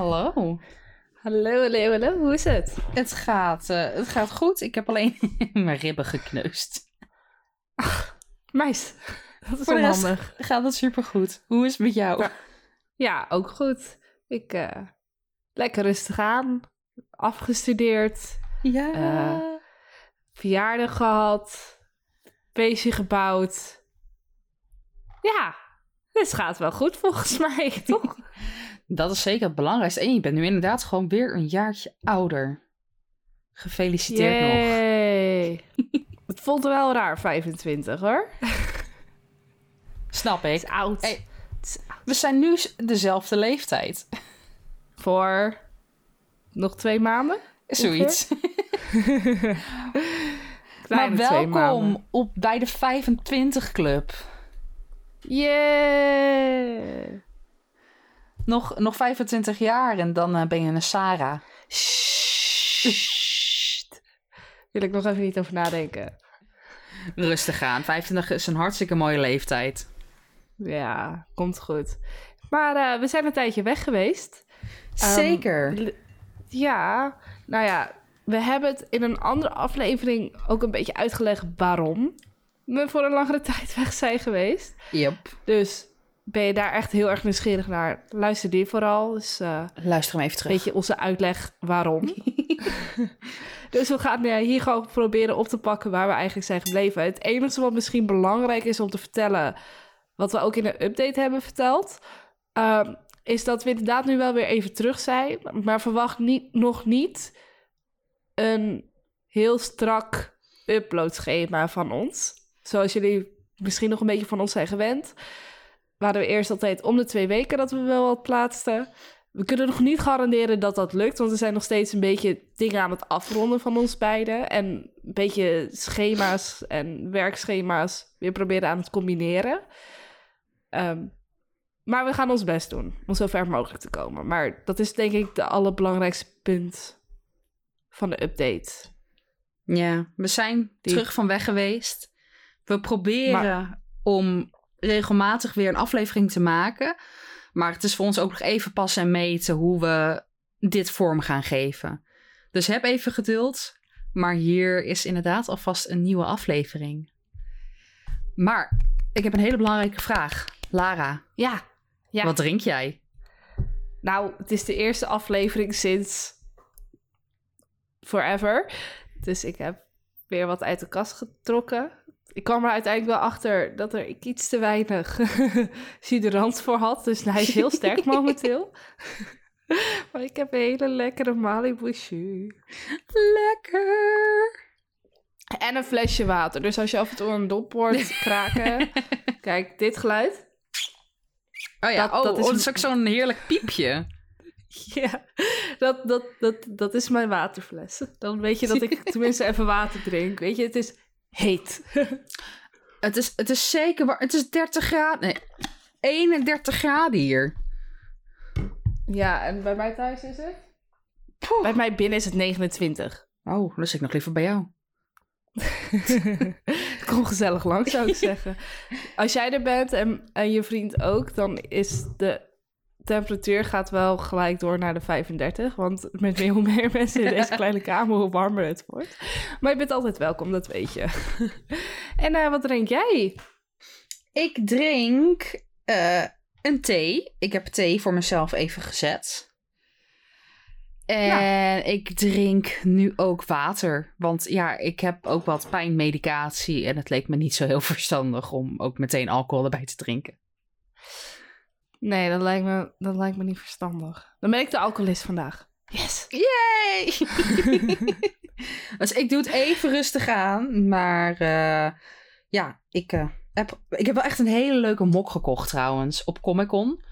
Hallo. Hallo, hallo, hallo. Hoe is het? Het gaat, eh, het gaat goed. Ik heb alleen mijn ribben gekneusd. Meis. Dat is Voor onhandig. gaat het supergoed. Hoe is het met jou? Ja. Ja, ook goed. Ik, eh, lekker rustig aan. Afgestudeerd. Ja. Eh, Verjaardag gehad. Feestje gebouwd. Ja, het gaat wel goed volgens mij, toch? dat is zeker het belangrijkste. En je bent nu inderdaad gewoon weer een jaartje ouder. Gefeliciteerd nog. Yay. Het voelt wel raar, 25 hoor. Snap Het ik. is oud. Hey. Het is oud. We zijn nu dezelfde leeftijd. Voor nog twee maanden? Zoiets. Maar welkom op, bij de 25 Club. Yeah. Nog, nog 25 jaar en dan eh, ben je een Sarah. Sst. Wil ik nog even niet over nadenken. Rustig aan. 25 is een hartstikke mooie leeftijd. Ja, komt goed. Maar eh, we zijn een tijdje weg geweest. Ehm, Zeker. Ja, nou ja, we hebben het in een andere aflevering ook een beetje uitgelegd waarom voor een langere tijd weg zijn geweest. Yep. Dus ben je daar echt heel erg nieuwsgierig naar? Luister die vooral. Dus eh, Luister hem even een terug. beetje onze uitleg waarom. dus we gaan eh, hier gewoon proberen op te pakken waar we eigenlijk zijn gebleven. Het enige wat misschien belangrijk is om te vertellen, wat we ook in de update hebben verteld, ehm, is dat we inderdaad nu wel weer even terug zijn. Maar verwacht niet, nog niet een heel strak uploadschema van ons. Zoals jullie misschien nog een beetje van ons zijn gewend. Waren we eerst altijd om de twee weken dat we wel wat plaatsten. We kunnen nog niet garanderen dat dat lukt, want we zijn nog steeds een beetje dingen aan het afronden van ons beiden. En een beetje schema's en werkschema's weer proberen aan het combineren. Ehm, maar we gaan ons best doen om zo ver mogelijk te komen. Maar dat is denk ik de allerbelangrijkste punt van de update. Ja, we zijn Die- terug van weg geweest. We proberen om regelmatig weer een aflevering te maken. Maar het is voor ons ook nog even passen en meten hoe we dit vorm gaan geven. Dus heb even geduld. Maar hier is inderdaad alvast een nieuwe aflevering. Maar ik heb een hele belangrijke vraag. Lara, Ja, ja. wat drink jij? Nou, het is de eerste aflevering sinds forever. Dus ik heb weer wat uit de kast getrokken. Ik kwam er uiteindelijk wel achter dat er ik iets te weinig suderant voor had. Dus hij is heel sterk momenteel. maar ik heb een hele lekkere Malibu jus. Lekker! En een flesje water. Dus als je af en toe een dop hoort kraken... kijk, dit geluid. Oh ja, Dat- oh, dat is oh, een- dat is ook zo'n heerlijk piepje. Ja, dat, dat, dat, dat is mijn waterfles. Dan weet je dat ik tenminste even water drink. Weet je, het is heet. Het is, het is zeker waar. Het is 30 graden. Nee, 31 graden hier. Ja, en bij mij thuis is het? Bij mij binnen is het 29. Oh, dan zit ik nog liever bij jou. Kom gezellig langs, zou ik zeggen. Als jij er bent en, en je vriend ook, dan is de temperatuur gaat wel gelijk door naar de 35. Want met meer hoe meer mensen in deze kleine kamer, hoe warmer het wordt. Maar je bent altijd welkom, dat weet je. en eh, wat drink jij? Ik drink eh, een thee. Ik heb thee voor mezelf even gezet. En ik drink nu ook water. Want ja, ik heb ook wat pijnmedicatie. En het leek me niet zo heel verstandig om ook meteen alcohol erbij te drinken. Nee, dat lijkt me, dat lijkt me niet verstandig. Dan ben ik de alcoholist vandaag. Yes! Yay! dus ik doe het even rustig aan. Maar eh, ja, ik, eh, heb, ik heb wel echt een hele leuke mok gekocht trouwens op Comic Con.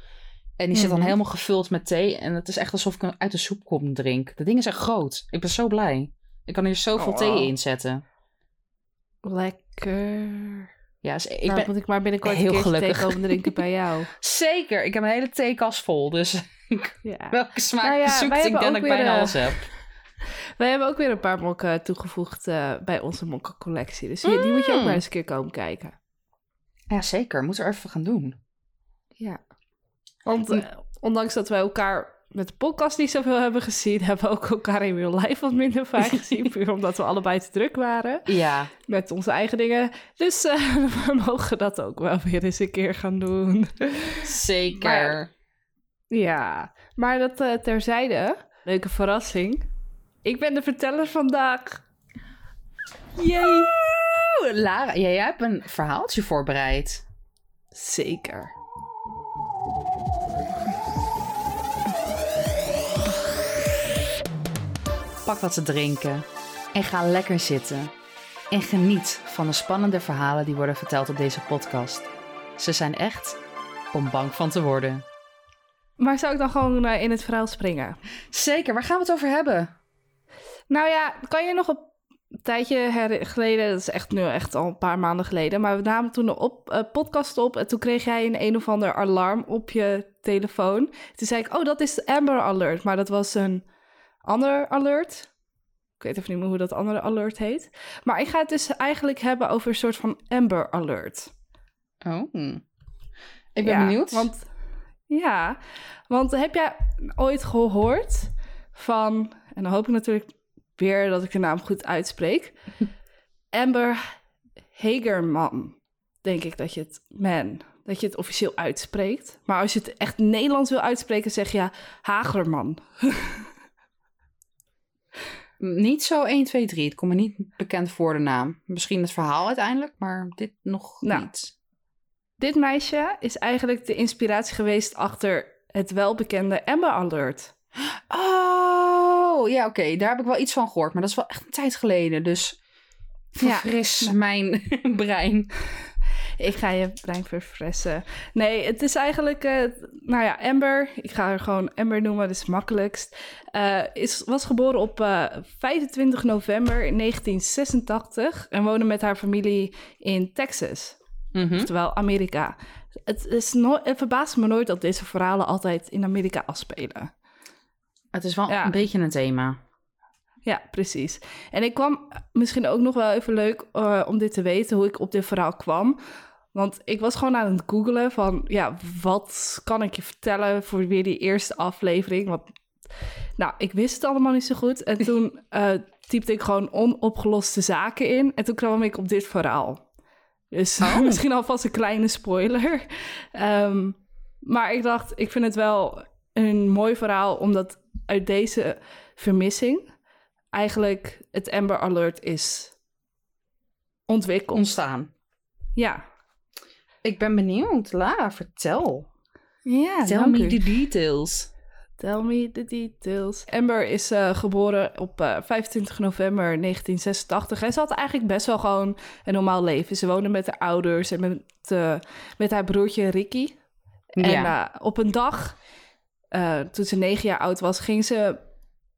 En die zit dan Mhm. helemaal gevuld met thee. En het is echt alsof ik uit de soep kom drink. De dingen zijn groot. Ik ben zo blij. Ik kan hier zoveel Oh. thee in zetten. Lekker. Ja, dus ik nou, ben moet ik maar binnenkort heel een gelukkig. thee drinken bij jou. zeker. Ik heb een hele theekast vol. Dus Ja. welke smaak Nou ja, zoekt, ik hebben denk dat ook ik bijna eh, alles heb. Wij hebben ook weer een paar mokken toegevoegd eh, bij onze mokkencollectie. Dus die, die moet je ook Mm. maar eens een keer komen kijken. Ja, zeker. Moet er even gaan doen. Ja. Want uh, ondanks dat wij elkaar met de podcast niet zoveel hebben gezien, hebben we ook elkaar in real life wat minder vaak gezien. puur omdat we allebei te druk waren. Ja. Met onze eigen dingen. Dus uh, we mogen dat ook wel weer eens een keer gaan doen. Zeker. Maar, ja, maar dat uh, terzijde. Leuke verrassing. Ik ben de verteller vandaag. Yay! Lara, jij hebt een verhaaltje voorbereid. Zeker. Pak wat te drinken en ga lekker zitten. En geniet van de spannende verhalen die worden verteld op deze podcast. Ze zijn echt om bang van te worden. Maar zou ik dan gewoon uh, in het verhaal springen? Zeker, waar gaan we het over hebben? Nou ja, kan je nog een tijdje geleden, dat is echt nu echt al een paar maanden geleden, maar we namen toen een op, uh, podcast op en toen kreeg jij een een of ander alarm op je telefoon. Toen zei ik, oh, dat is Amber Alert, maar dat was een ander alert. Ik weet even niet meer hoe dat andere alert heet. Maar ik ga het dus eigenlijk hebben over een soort van Amber Alert. Oh. Ik ben ja, benieuwd. Want, ja, want heb jij ooit gehoord van, en dan hoop ik natuurlijk weer dat ik de naam goed uitspreek, Amber Hagerman, denk ik dat je het, man, dat je het officieel uitspreekt. Maar als je het echt Nederlands wil uitspreken, zeg je Hagerman. Niet zo 1, 2, 3. Het komt me niet bekend voor de naam. Misschien het verhaal uiteindelijk, maar dit nog nou, niet. Dit meisje is eigenlijk de inspiratie geweest achter het welbekende Amber Alert. Oh, ja, oké. Okay. Daar heb ik wel iets van gehoord. Maar dat is wel echt een tijd geleden. Dus verfris ja. mijn brein. Ik ga je brein verfressen. Nee, het is eigenlijk, uh, nou ja, Amber. Ik ga haar gewoon Amber noemen, dat is makkelijkst. Uh, is, was geboren op uh, 25 november 1986 en woonde met haar familie in Texas. Mm -hmm. Oftewel Amerika. Het, is no het verbaast me nooit dat deze verhalen altijd in Amerika afspelen. Het is wel ja. een beetje een thema. Ja, precies. En ik kwam misschien ook nog wel even leuk uh, om dit te weten, hoe ik op dit verhaal kwam. Want ik was gewoon aan het googelen van, ja, wat kan ik je vertellen voor weer die eerste aflevering? Want, nou, ik wist het allemaal niet zo goed. En toen uh, typte ik gewoon onopgeloste zaken in. En toen kwam ik op dit verhaal. Dus oh. misschien alvast een kleine spoiler. Um, maar ik dacht, ik vind het wel een mooi verhaal, omdat uit deze vermissing eigenlijk het Amber Alert is ontwikkeld. Ontstaan. Ja. Ik ben benieuwd. Lara, vertel. Ja, Tell me the details. Tell me the details. Amber is uh, geboren op uh, 25 november 1986. En ze had eigenlijk best wel gewoon een normaal leven. Ze woonde met haar ouders en met, uh, met haar broertje Ricky. En ja. op een dag, eh, toen ze negen jaar oud was, ging ze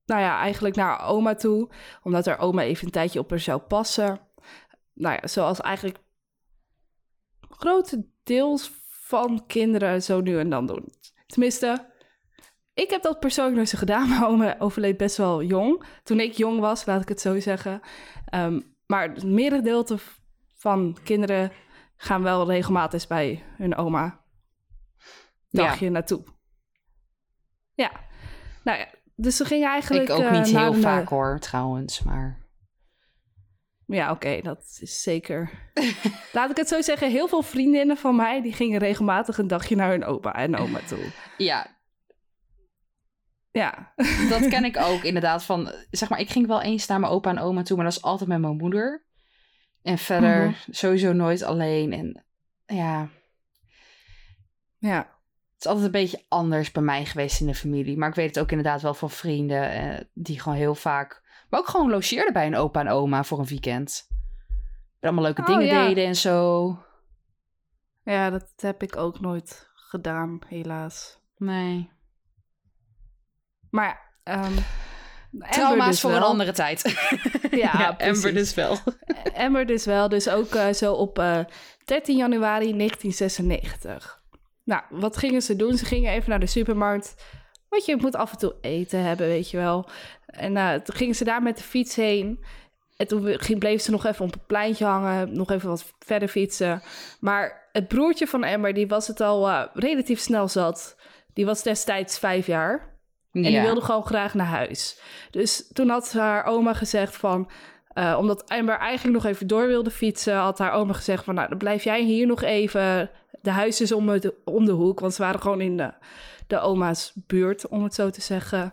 nou ja, eigenlijk naar haar oma toe. Omdat haar oma even een tijdje op haar zou passen. Nou ja, zoals eigenlijk grote deels van kinderen zo nu en dan doen. Tenminste, ik heb dat persoonlijk nooit zo gedaan. Mijn oma overleed best wel jong. Toen ik jong was, laat ik het zo zeggen. Um, maar het merendeel van kinderen gaan wel regelmatig bij hun oma dagje ja. naartoe. Ja, nou ja, dus ze ging eigenlijk... Ik ook niet uh, heel de... vaak hoor, trouwens, maar... Ja, oké, okay, dat is zeker... Laat ik het zo zeggen, heel veel vriendinnen van mij... die gingen regelmatig een dagje naar hun opa en oma toe. Ja. Ja. Dat ken ik ook, inderdaad. Van, zeg maar, ik ging wel eens naar mijn opa en oma toe... maar dat is altijd met mijn moeder. En verder mm -hmm. sowieso nooit alleen. En ja... Ja. Het is altijd een beetje anders bij mij geweest in de familie. Maar ik weet het ook inderdaad wel van vrienden eh, die gewoon heel vaak... Maar ook gewoon logeerden bij een opa en oma voor een weekend. En allemaal leuke oh, dingen ja. deden en zo. Ja, dat heb ik ook nooit gedaan, helaas. Nee. Maar ja, um, Trauma's dus voor wel. een andere tijd. Ja, ja. Amber dus wel. Amber dus wel. Dus ook uh, zo op uh, 13 januari 1996. Nou, wat gingen ze doen? Ze gingen even naar de supermarkt. Want je moet af en toe eten hebben, weet je wel. En uh, toen gingen ze daar met de fiets heen. En toen ging, bleef ze nog even op het pleintje hangen. Nog even wat verder fietsen. Maar het broertje van Amber, die was het al uh, relatief snel zat. die was destijds vijf jaar. En die wilde gewoon graag naar huis. Dus toen had haar oma gezegd van... Uh, omdat Amber eigenlijk nog even door wilde fietsen... had haar oma gezegd van... nou, dan blijf jij hier nog even. De huis is om de, om de hoek. Want ze waren gewoon in de, de oma's buurt, om het zo te zeggen.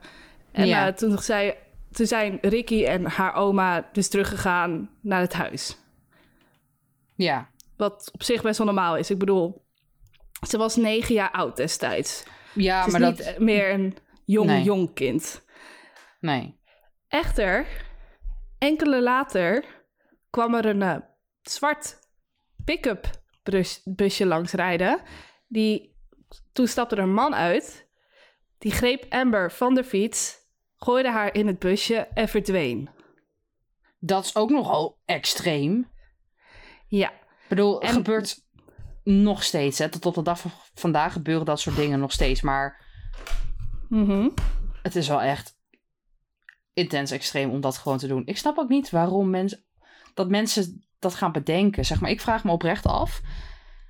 En ja. uh, toen, zei, toen zijn Ricky en haar oma dus teruggegaan naar het huis. Ja. Wat op zich best wel normaal is. Ik bedoel, ze was negen jaar oud destijds. Ja, maar niet dat... meer een jong, jong kind. Nee. Echter, enkele later kwam er een uh, zwart pick-up bus, busje langs rijden. Die, toen stapte er een man uit. Die greep Amber van de fiets, gooide haar in het busje en verdween. Dat is ook nogal extreem. Ja. Ik bedoel, het gebeurt nog steeds. Hè? Tot op de dag van vandaag gebeuren dat soort dingen nog steeds. Maar mm het is wel echt intens extreem om dat gewoon te doen. Ik snap ook niet waarom mensen dat mensen dat gaan bedenken. Zeg maar, ik vraag me oprecht af.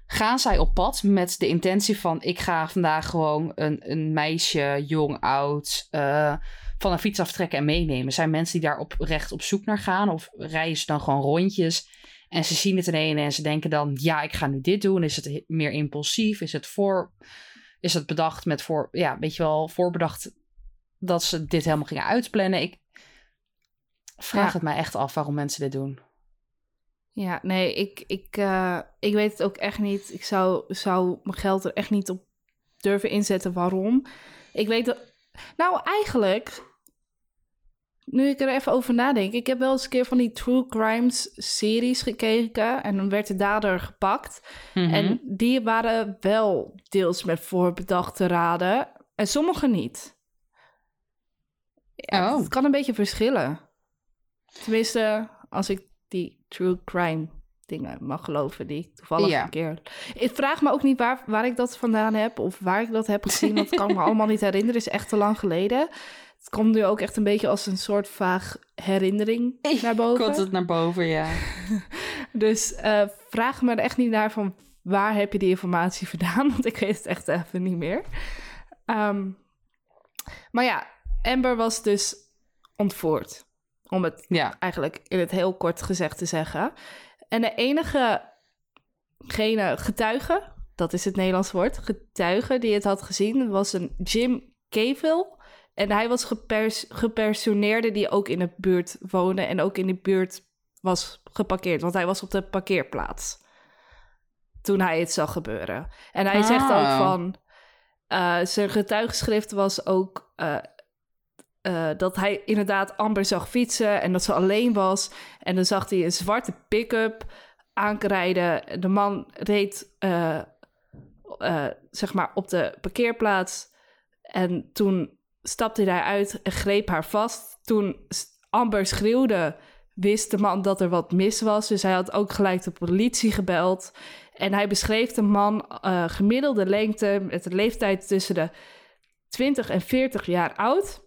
Gaan zij op pad met de intentie van: ik ga vandaag gewoon een, een meisje, jong, oud, uh, van een fiets aftrekken en meenemen? Zijn mensen die daar oprecht op zoek naar gaan? Of rijden ze dan gewoon rondjes en ze zien het ineens en ze denken dan: ja, ik ga nu dit doen? Is het meer impulsief? Is het voor. Is het bedacht met voor. Ja, weet je wel, voorbedacht dat ze dit helemaal gingen uitplannen? Ik vraag ja. het mij echt af waarom mensen dit doen. Ja, nee, ik, ik, uh, ik weet het ook echt niet. Ik zou, zou mijn geld er echt niet op durven inzetten. Waarom? Ik weet dat. Nou, eigenlijk. Nu ik er even over nadenk. Ik heb wel eens een keer van die True Crimes series gekeken. En dan werd de dader gepakt. Mm -hmm. En die waren wel deels met voorbedachte raden. En sommige niet. Ja, oh. Het kan een beetje verschillen. Tenminste, als ik die true crime dingen mag geloven die toevallig ja. een keer... Ik vraag me ook niet waar, waar ik dat vandaan heb of waar ik dat heb gezien. dat kan ik me allemaal niet herinneren. Is echt te lang geleden. Het komt nu ook echt een beetje als een soort vaag herinnering naar boven. Komt het naar boven, ja. dus uh, vraag me er echt niet naar van waar heb je die informatie vandaan? Want ik weet het echt even niet meer. Um, maar ja, Amber was dus ontvoerd. Om het ja. eigenlijk in het heel kort gezegd te zeggen. En de enige gene getuige, dat is het Nederlands woord, getuige die het had gezien, was een Jim Cavill. En hij was gepers gepersoneerde die ook in de buurt woonde en ook in de buurt was geparkeerd. Want hij was op de parkeerplaats toen hij het zag gebeuren. En hij Ah. zegt ook van... uh, zijn getuigenschrift was ook... Uh, uh, dat hij inderdaad Amber zag fietsen en dat ze alleen was. En dan zag hij een zwarte pick-up aanrijden. De man reed uh, uh, zeg maar op de parkeerplaats. En toen stapte hij daaruit en greep haar vast. Toen Amber schreeuwde, wist de man dat er wat mis was. Dus hij had ook gelijk de politie gebeld. En hij beschreef de man gemiddelde lengte met een leeftijd tussen de 20 en 40 jaar oud.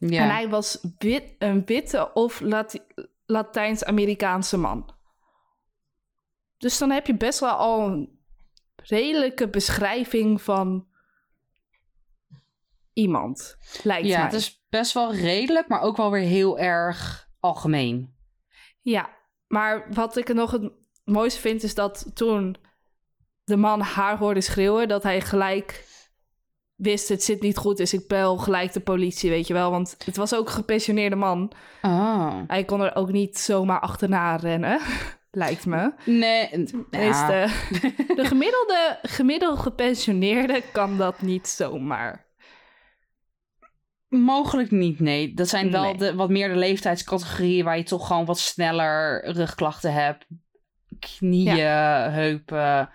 Ja. En hij was wit, een witte of Lati Latijns-Amerikaanse man. Dus dan heb je best wel al een redelijke beschrijving van iemand, lijkt ja, mij. het is best wel redelijk, maar ook wel weer heel erg algemeen. Ja, maar wat ik nog het mooiste vind is dat toen de man haar hoorde schreeuwen, dat hij gelijk wist het zit niet goed, dus ik bel gelijk de politie, weet je wel. Want het was ook een gepensioneerde man. Oh. Hij kon er ook niet zomaar achterna rennen, lijkt me. Nee, ja. de gemiddelde, gemiddelde gepensioneerde kan dat niet zomaar. Mogelijk niet, nee. Dat zijn wel Nee. de, wat meer de leeftijdscategorieën waar je toch gewoon wat sneller rugklachten hebt. Knieën, heupen.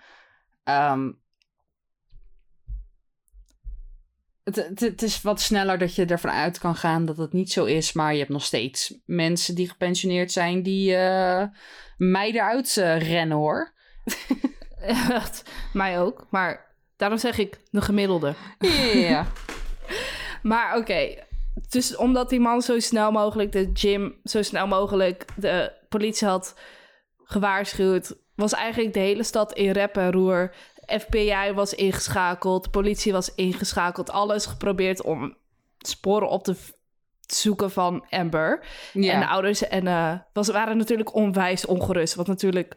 ehm, het, het, het is wat sneller dat je ervan uit kan gaan dat het niet zo is. Maar je hebt nog steeds mensen die gepensioneerd zijn die eh mij eruit eh, rennen hoor. Echt, mij ook. Maar daarom zeg ik de gemiddelde. Ja. Maar oké, dus omdat die man zo snel mogelijk, de gym zo snel mogelijk de politie had gewaarschuwd, was eigenlijk de hele stad in rep en roer. FBI was ingeschakeld, politie was ingeschakeld, alles geprobeerd om sporen op te zoeken van Amber. Ja. En de ouders en, eh, was, waren natuurlijk onwijs ongerust, wat natuurlijk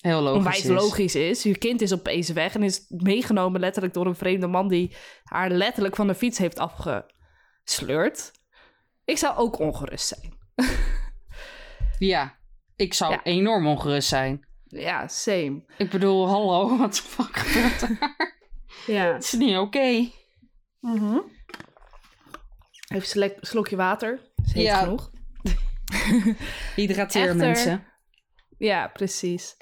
Heel logisch. onwijs is. logisch is. Je kind is opeens weg en is meegenomen letterlijk door een vreemde man die haar letterlijk van de fiets heeft afgesleurd. Ik zou ook ongerust zijn. Ja, ik zou Ja. enorm ongerust zijn. Ja, same. Ik bedoel, hallo, wat de fuck gebeurt er? Ja. Het is niet oké. Even een slokje water. Is heet Ja. genoeg. Hydrateer Echter- mensen. Ja, precies.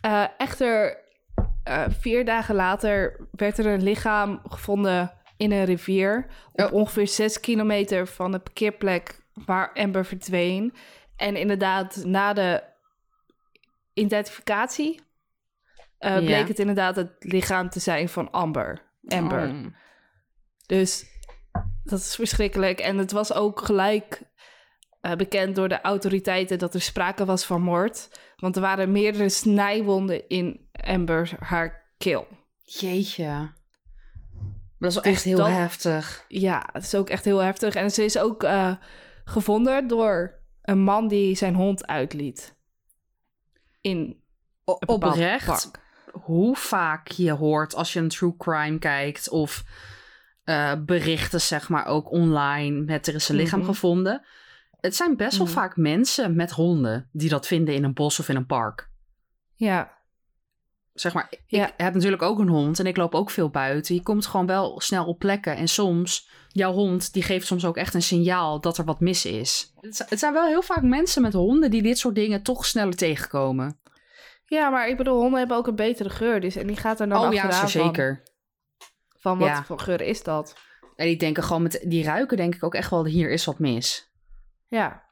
Eh, echter, eh, vier dagen later werd er een lichaam gevonden in een rivier. Op Oh. ongeveer zes kilometer van de parkeerplek waar Amber verdween. En inderdaad, na de identificatie eh, Ja. bleek het inderdaad het lichaam te zijn van Amber. Amber. Oh. Dus dat is verschrikkelijk. En het was ook gelijk eh, bekend door de autoriteiten dat er sprake was van moord. Want er waren meerdere snijwonden in Amber haar keel. Jeetje. Maar dat is wel Dus echt heel dat- heftig. Ja, het is ook echt heel heftig. En ze is ook eh, gevonden door een man die zijn hond uitliet. In oprecht, park. hoe vaak je hoort als je een true crime kijkt of eh, berichten, zeg maar, ook online met er is een lichaam Mhm. gevonden. Het zijn best wel Mhm. vaak mensen met honden die dat vinden in een bos of in een park. Ja, Zeg maar, Ja. ik heb natuurlijk ook een hond en ik loop ook veel buiten. Je komt gewoon wel snel op plekken en soms, jouw hond, die geeft soms ook echt een signaal dat er wat mis is. Het zijn wel heel vaak mensen met honden die dit soort dingen toch sneller tegenkomen. ja, maar ik bedoel, honden hebben ook een betere geur. Dus, en die gaat er dan oh ja, van- zeker. Van, wat Ja. voor geur is dat? En die denken gewoon met die ruiken denk ik ook echt wel hier is wat mis. Ja.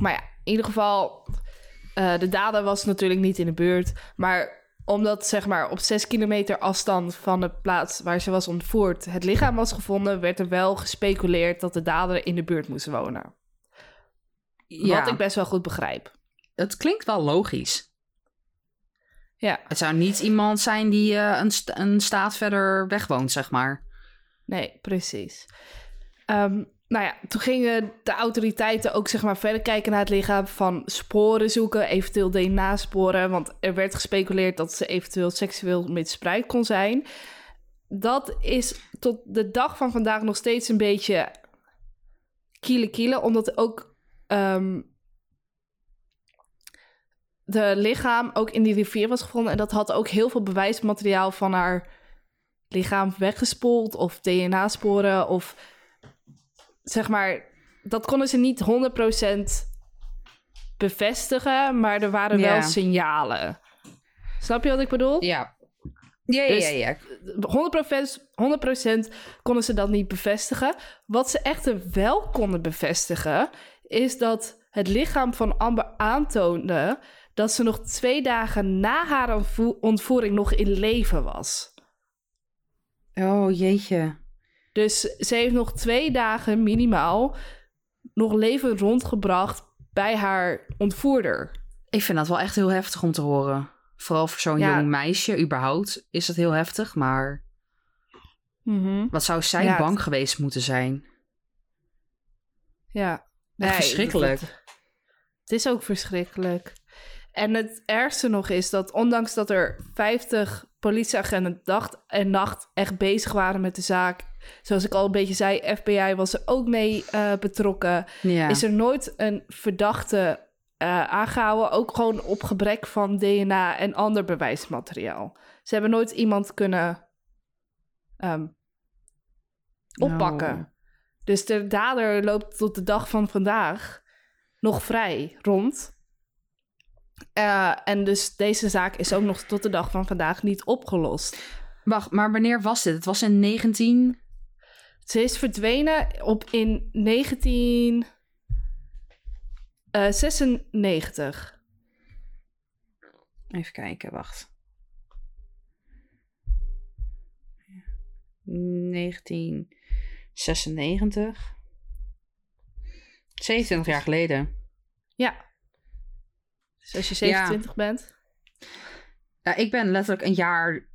Maar ja, in ieder geval, eh, de dader was natuurlijk niet in de buurt. Maar omdat zeg maar op zes kilometer afstand van de plaats waar ze was ontvoerd het lichaam was gevonden, werd er wel gespeculeerd dat de dader in de buurt moest wonen. Ja, Wat ik best wel goed begrijp. het klinkt wel logisch. Ja, Het zou niet iemand zijn die eh, een, st- een staat verder weg woont, zeg maar. nee, precies. Ehm, nou ja, toen gingen de autoriteiten ook zeg maar verder kijken naar het lichaam van sporen zoeken, eventueel DNA-sporen, want er werd gespeculeerd dat ze eventueel seksueel misbruikt kon zijn. Dat is tot de dag van vandaag nog steeds een beetje kiele kiele, omdat ook ehm, de lichaam ook in die rivier was gevonden en dat had ook heel veel bewijsmateriaal van haar lichaam weggespoeld of DNA-sporen of zeg maar, dat konden ze niet 100% bevestigen, maar er waren Ja. wel signalen. Snap je wat ik bedoel? Ja. Ja, ja, Dus- ja, ja. 100%, 100% konden ze dat niet bevestigen. Wat ze echter wel konden bevestigen, is dat het lichaam van Amber aantoonde dat ze nog twee dagen na haar ontvo- ontvoering nog in leven was. Oh, jeetje. Dus ze heeft nog twee dagen minimaal nog leven rondgebracht bij haar ontvoerder. Ik vind dat wel echt heel heftig om te horen. Vooral voor zo'n Ja. jong meisje, überhaupt, is dat heel heftig. Maar wat zou zij Ja, bang het- geweest moeten zijn? Ja. Echt verschrikkelijk. het is ook verschrikkelijk. En het ergste nog is dat ondanks dat er 50 politieagenten dag en nacht echt bezig waren met de zaak, zoals ik al een beetje zei, FBI was er ook mee eh, betrokken, Ja. is er nooit een verdachte eh, aangehouden, ook gewoon op gebrek van DNA en ander bewijsmateriaal. Ze hebben nooit iemand kunnen ehm, oppakken. Oh. Dus de dader loopt tot de dag van vandaag nog vrij rond. Eh, en dus deze zaak is ook nog tot de dag van vandaag niet opgelost. Wacht, maar wanneer was dit? Het was in 19... Ze is verdwenen op in 1996. Even kijken, wacht. 1996. 27 jaar geleden. Ja. Dus als je 27 bent. Ja, ik ben letterlijk een jaar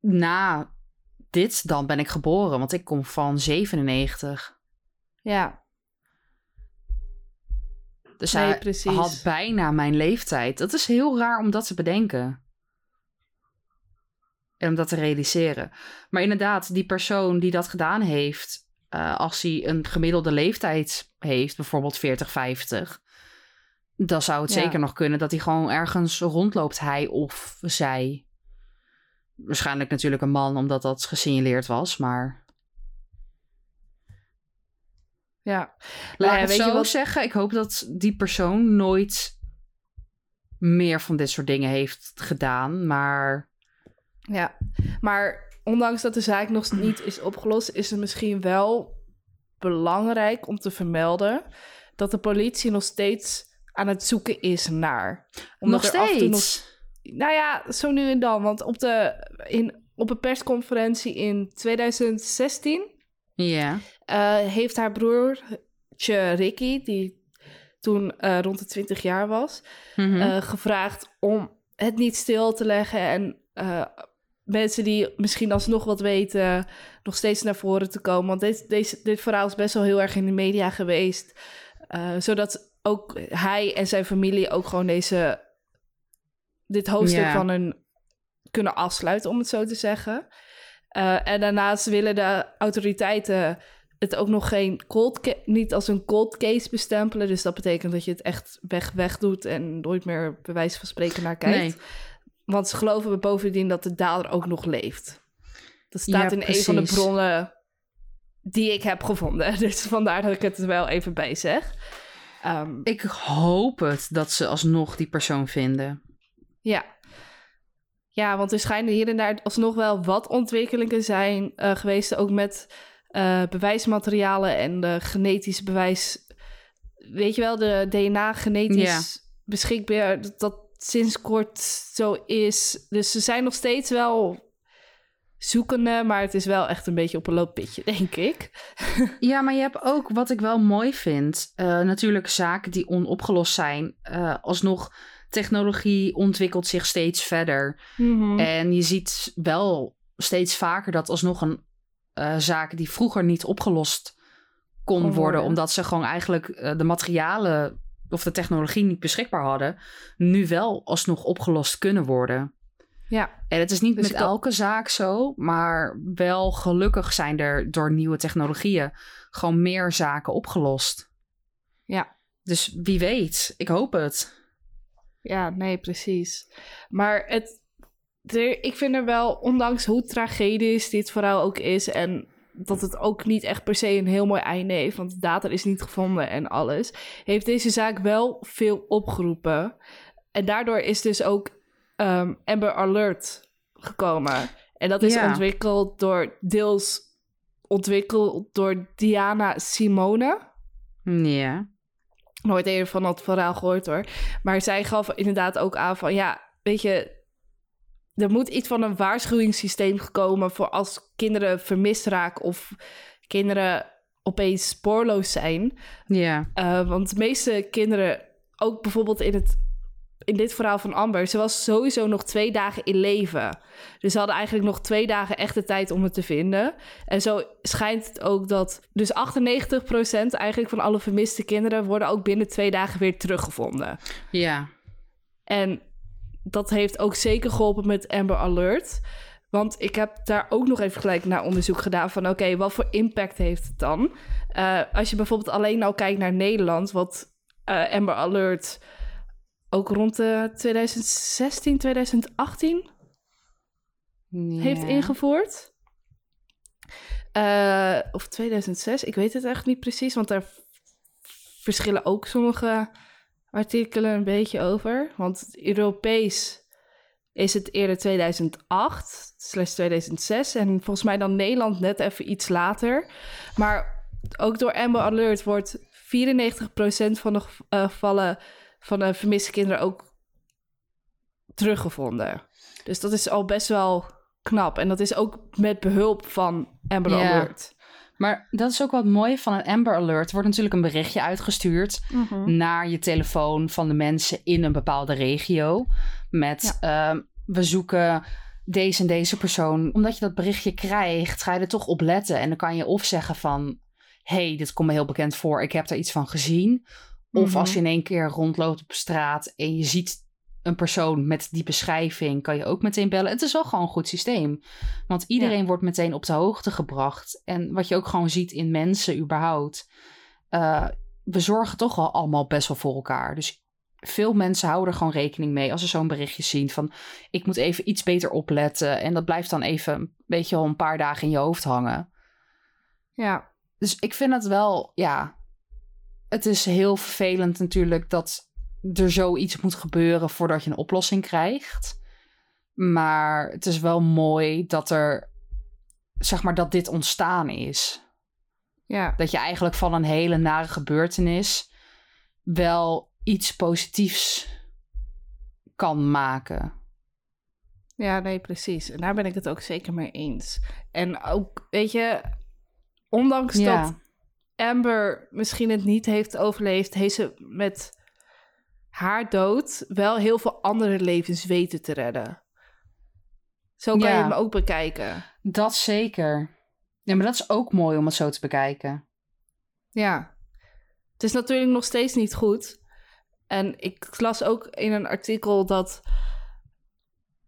na dit dan ben ik geboren, want ik kom van 97. Ja. Dus Nee, hij precies. had bijna mijn leeftijd. Dat is heel raar om dat te bedenken. En om dat te realiseren. Maar inderdaad, die persoon die dat gedaan heeft, eh, als hij een gemiddelde leeftijd heeft, bijvoorbeeld 40, 50, dan zou het Ja. zeker nog kunnen dat hij gewoon ergens rondloopt, hij of zij. Waarschijnlijk natuurlijk een man, omdat dat gesignaleerd was, maar Ja. Laat Nou ja, ik je zo wat- zeggen. Ik hoop dat die persoon nooit meer van dit soort dingen heeft gedaan. Maar Ja, maar ondanks dat de zaak nog niet is opgelost, is het misschien wel belangrijk om te vermelden dat de politie nog steeds aan het zoeken is naar. Omdat nog steeds. nou ja, zo nu en dan. Want op, de, in, op een persconferentie in 2016 Ja. eh, heeft haar broertje Ricky, die toen eh, rond de 20 jaar was, Mhm. eh, gevraagd om het niet stil te leggen en mensen die misschien alsnog wat weten, nog steeds naar voren te komen. Want dit, deze, dit verhaal is best wel heel erg in de media geweest. zodat ook hij en zijn familie ook gewoon deze, dit hoofdstuk van hun kunnen afsluiten, om het zo te zeggen. Eh, en daarnaast willen de autoriteiten het ook nog geen cold niet als een cold case bestempelen. Dus dat betekent dat je het echt weg, weg doet en nooit meer bij wijze van spreken naar kijkt. Nee. Want ze geloven bovendien dat de dader ook nog leeft. Dat staat Ja, in een van de bronnen die ik heb gevonden. Dus vandaar dat ik het er wel even bij zeg. Ehm, Ik hoop het dat ze alsnog die persoon vinden. Ja. Ja, want er schijnen hier en daar alsnog wel wat ontwikkelingen zijn eh, geweest. Ook met eh, bewijsmaterialen en de genetisch bewijs. Weet je wel, de DNA genetisch beschikbaar. Dat, dat sinds kort zo is. Dus ze zijn nog steeds wel zoekende. Maar het is wel echt een beetje op een looppitje, denk ik. Ja, maar je hebt ook wat ik wel mooi vind. eh, natuurlijk zaken die onopgelost zijn. eh, alsnog, technologie ontwikkelt zich steeds verder. En je ziet wel steeds vaker dat alsnog een eh zaken die vroeger niet opgelost kon worden, worden. omdat ze gewoon eigenlijk de materialen of de technologie niet beschikbaar hadden, nu wel alsnog opgelost kunnen worden. Ja, En het is niet Dus met elke zaak zo, maar wel gelukkig zijn er door nieuwe technologieën gewoon meer zaken opgelost. ja. Dus wie weet, ik hoop het. Ja, nee, precies. Maar het, er, ik vind er wel, ondanks hoe tragedisch dit verhaal ook is... en dat het ook niet echt per se een heel mooi einde heeft... want de data is niet gevonden en alles... heeft deze zaak wel veel opgeroepen. En daardoor is dus ook ehm, Amber Alert gekomen. En dat is Ja. ontwikkeld door, deels ontwikkeld door Diana Simone Ja. nooit eerder van dat verhaal gehoord hoor. Maar zij gaf inderdaad ook aan van ja, weet je, er moet iets van een waarschuwingssysteem komen voor als kinderen vermist raken of kinderen opeens spoorloos zijn. Ja. Eh, want de meeste kinderen, ook bijvoorbeeld in, het, in dit verhaal van Amber, ze was sowieso nog twee dagen in leven. Dus ze hadden eigenlijk nog twee dagen echte tijd om het te vinden. En zo schijnt het ook dat. Dus 98% eigenlijk van alle vermiste kinderen worden ook binnen twee dagen weer teruggevonden. Ja. En dat heeft ook zeker geholpen met Amber Alert. Want ik heb daar ook nog even gelijk naar onderzoek gedaan van... oké, wat voor impact heeft het dan? Eh, als je bijvoorbeeld alleen nou kijkt naar Nederland... wat eh, Amber Alert ook rond de 2016, 2018 heeft ingevoerd. Eh, of 2006, ik weet het echt niet precies... want daar verschillen ook sommige artikelen een beetje over. Want Europees is het eerder 2008 slash 2006. En volgens mij dan Nederland net even iets later. Maar ook door Amber Alert wordt 94% van de gev- eh, gevallen van de vermiste kinderen ook teruggevonden. Dus dat is al best wel knap. En dat is ook met behulp van Amber. Alert. Maar dat is ook wat mooi van een Amber Alert. Er wordt natuurlijk een berichtje uitgestuurd Mhm. naar je telefoon van de mensen in een bepaalde regio. Met ehm, we zoeken deze en deze persoon. Omdat je dat berichtje krijgt, ga je er toch op letten. En dan kan je of zeggen van... hey, dit komt me heel bekend voor. Ik heb er iets van gezien. Of Mhm. als je in één keer rondloopt op straat en je ziet een persoon met die beschrijving, kan je ook meteen bellen. Het is wel gewoon een goed systeem. Want iedereen wordt meteen op de hoogte gebracht. En wat je ook gewoon ziet in mensen überhaupt. eh, we zorgen toch al allemaal best wel voor elkaar. Dus veel mensen houden er gewoon rekening mee als ze zo'n berichtje zien van ik moet even iets beter opletten. En dat blijft dan even, weet je wel, een paar dagen in je hoofd hangen. Ja, Dus ik vind het wel, ja. Het is heel vervelend natuurlijk dat er zoiets moet gebeuren voordat je een oplossing krijgt. Maar het is wel mooi dat er, zeg maar, dat dit ontstaan is. ja. Dat je eigenlijk van een hele nare gebeurtenis wel iets positiefs kan maken. Ja, nee, precies. En daar ben ik het ook zeker mee eens. En ook, weet je, ondanks Ja. dat Amber misschien het niet heeft overleefd, heeft ze met haar dood wel heel veel andere levens weten te redden. Zo kan je hem ook bekijken. Dat zeker. Ja, maar dat is ook mooi om het zo te bekijken. Ja. Het is natuurlijk nog steeds niet goed. En ik las ook in een artikel dat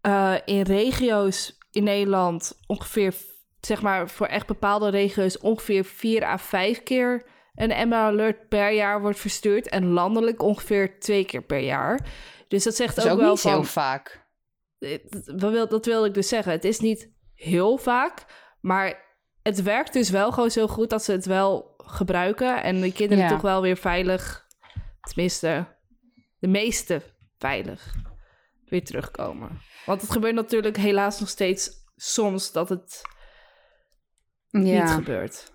eh, in regio's in Nederland ongeveer, zeg maar voor echt bepaalde regio's, ongeveer vier à vijf keer een Amber Alert per jaar wordt verstuurd. En landelijk ongeveer twee keer per jaar. Dus dat zegt Dat ook, ook wel niet van... heel vaak. Dat wil, dat wilde ik dus zeggen. Het is niet heel vaak, maar het werkt dus wel gewoon zo goed dat ze het wel gebruiken. En de kinderen Ja. toch wel weer veilig, tenminste de meeste veilig, weer terugkomen. Want het gebeurt natuurlijk helaas nog steeds soms dat het niet Ja. gebeurt.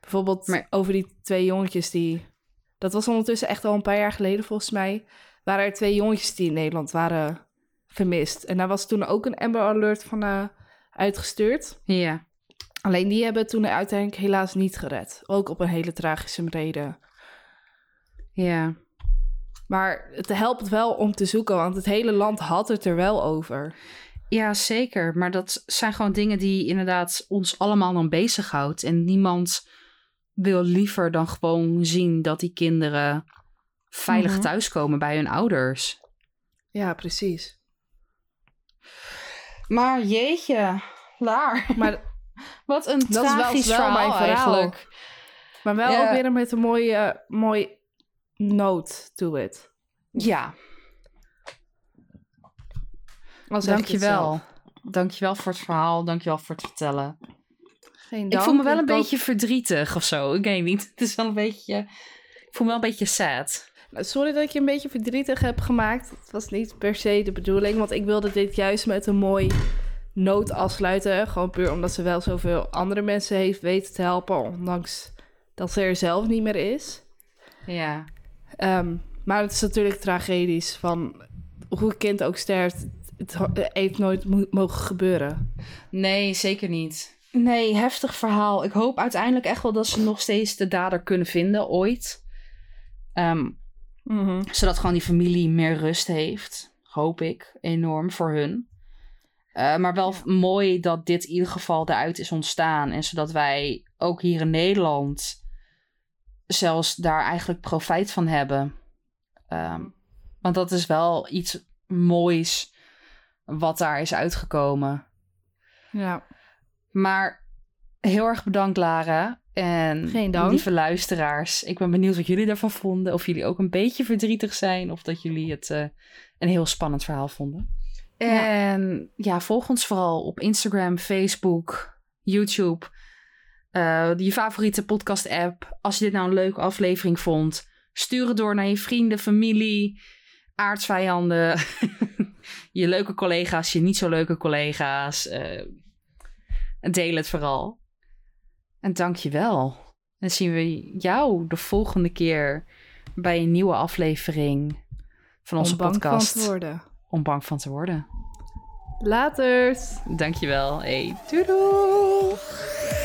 Bijvoorbeeld Maar- over die twee jongetjes die... Dat was ondertussen echt al een paar jaar geleden volgens mij. Waren er twee jongetjes die in Nederland waren vermist. En daar was toen ook een Amber Alert van eh, uitgestuurd. Ja. Alleen die hebben toen uiteindelijk helaas niet gered. Ook op een hele tragische reden. Ja. Maar het helpt wel om te zoeken, want het hele land had het er wel over. Ja, zeker. Maar dat zijn gewoon dingen die inderdaad ons allemaal dan bezighoudt. En niemand wil liever dan gewoon zien dat die kinderen veilig Mhm. thuiskomen bij hun ouders. Ja, precies. Maar jeetje, Laar. Maar, Wat een Dat is wel- tragisch verhaal, mijn verhaal. eigenlijk. maar wel ook weer met een mooie, mooi note to it. Ja, Al ik dankjewel. Dankjewel voor het verhaal. Dankjewel voor het vertellen. Geen Ik dank. voel me wel een beetje verdrietig of zo. Ik weet niet. Het is wel een beetje... Ik voel me wel een beetje sad. Nou, Sorry dat ik je een beetje verdrietig heb gemaakt. Het was niet per se de bedoeling, want ik wilde dit juist met een mooi noot afsluiten. Gewoon puur omdat ze wel zoveel andere mensen heeft weten te helpen, ondanks dat ze er zelf niet meer is. Ja. Ehm, maar het is natuurlijk tragedisch van hoe een kind ook sterft. Het ho- heeft nooit mo- mogen gebeuren. Nee, zeker niet. Nee, heftig verhaal. Ik hoop uiteindelijk echt wel dat ze nog steeds de dader kunnen vinden, ooit. Ehm, zodat gewoon die familie meer rust heeft. Hoop ik enorm voor hun. Eh, maar wel Ja. mooi dat dit in ieder geval eruit is ontstaan. En zodat wij ook hier in Nederland zelfs daar eigenlijk profijt van hebben. Ehm, want dat is wel iets moois wat daar is uitgekomen. Ja, Maar heel erg bedankt, Lara. En Geen dank. lieve luisteraars. Ik ben benieuwd wat jullie daarvan vonden. Of jullie ook een beetje verdrietig zijn. Of dat jullie het eh, een heel spannend verhaal vonden. Ja. En ja, volg ons vooral op Instagram, Facebook, YouTube. eh, je favoriete podcast-app. Als je dit nou een leuke aflevering vond, stuur het door naar je vrienden, familie, aardsvijanden. je leuke collega's, je niet zo leuke collega's. en deel het vooral. En dank je wel. Dan zien we jou de volgende keer bij een nieuwe aflevering van onze om bang podcast. van te worden. Om bang van te worden. Laters! Dankjewel. Hey, doei doei.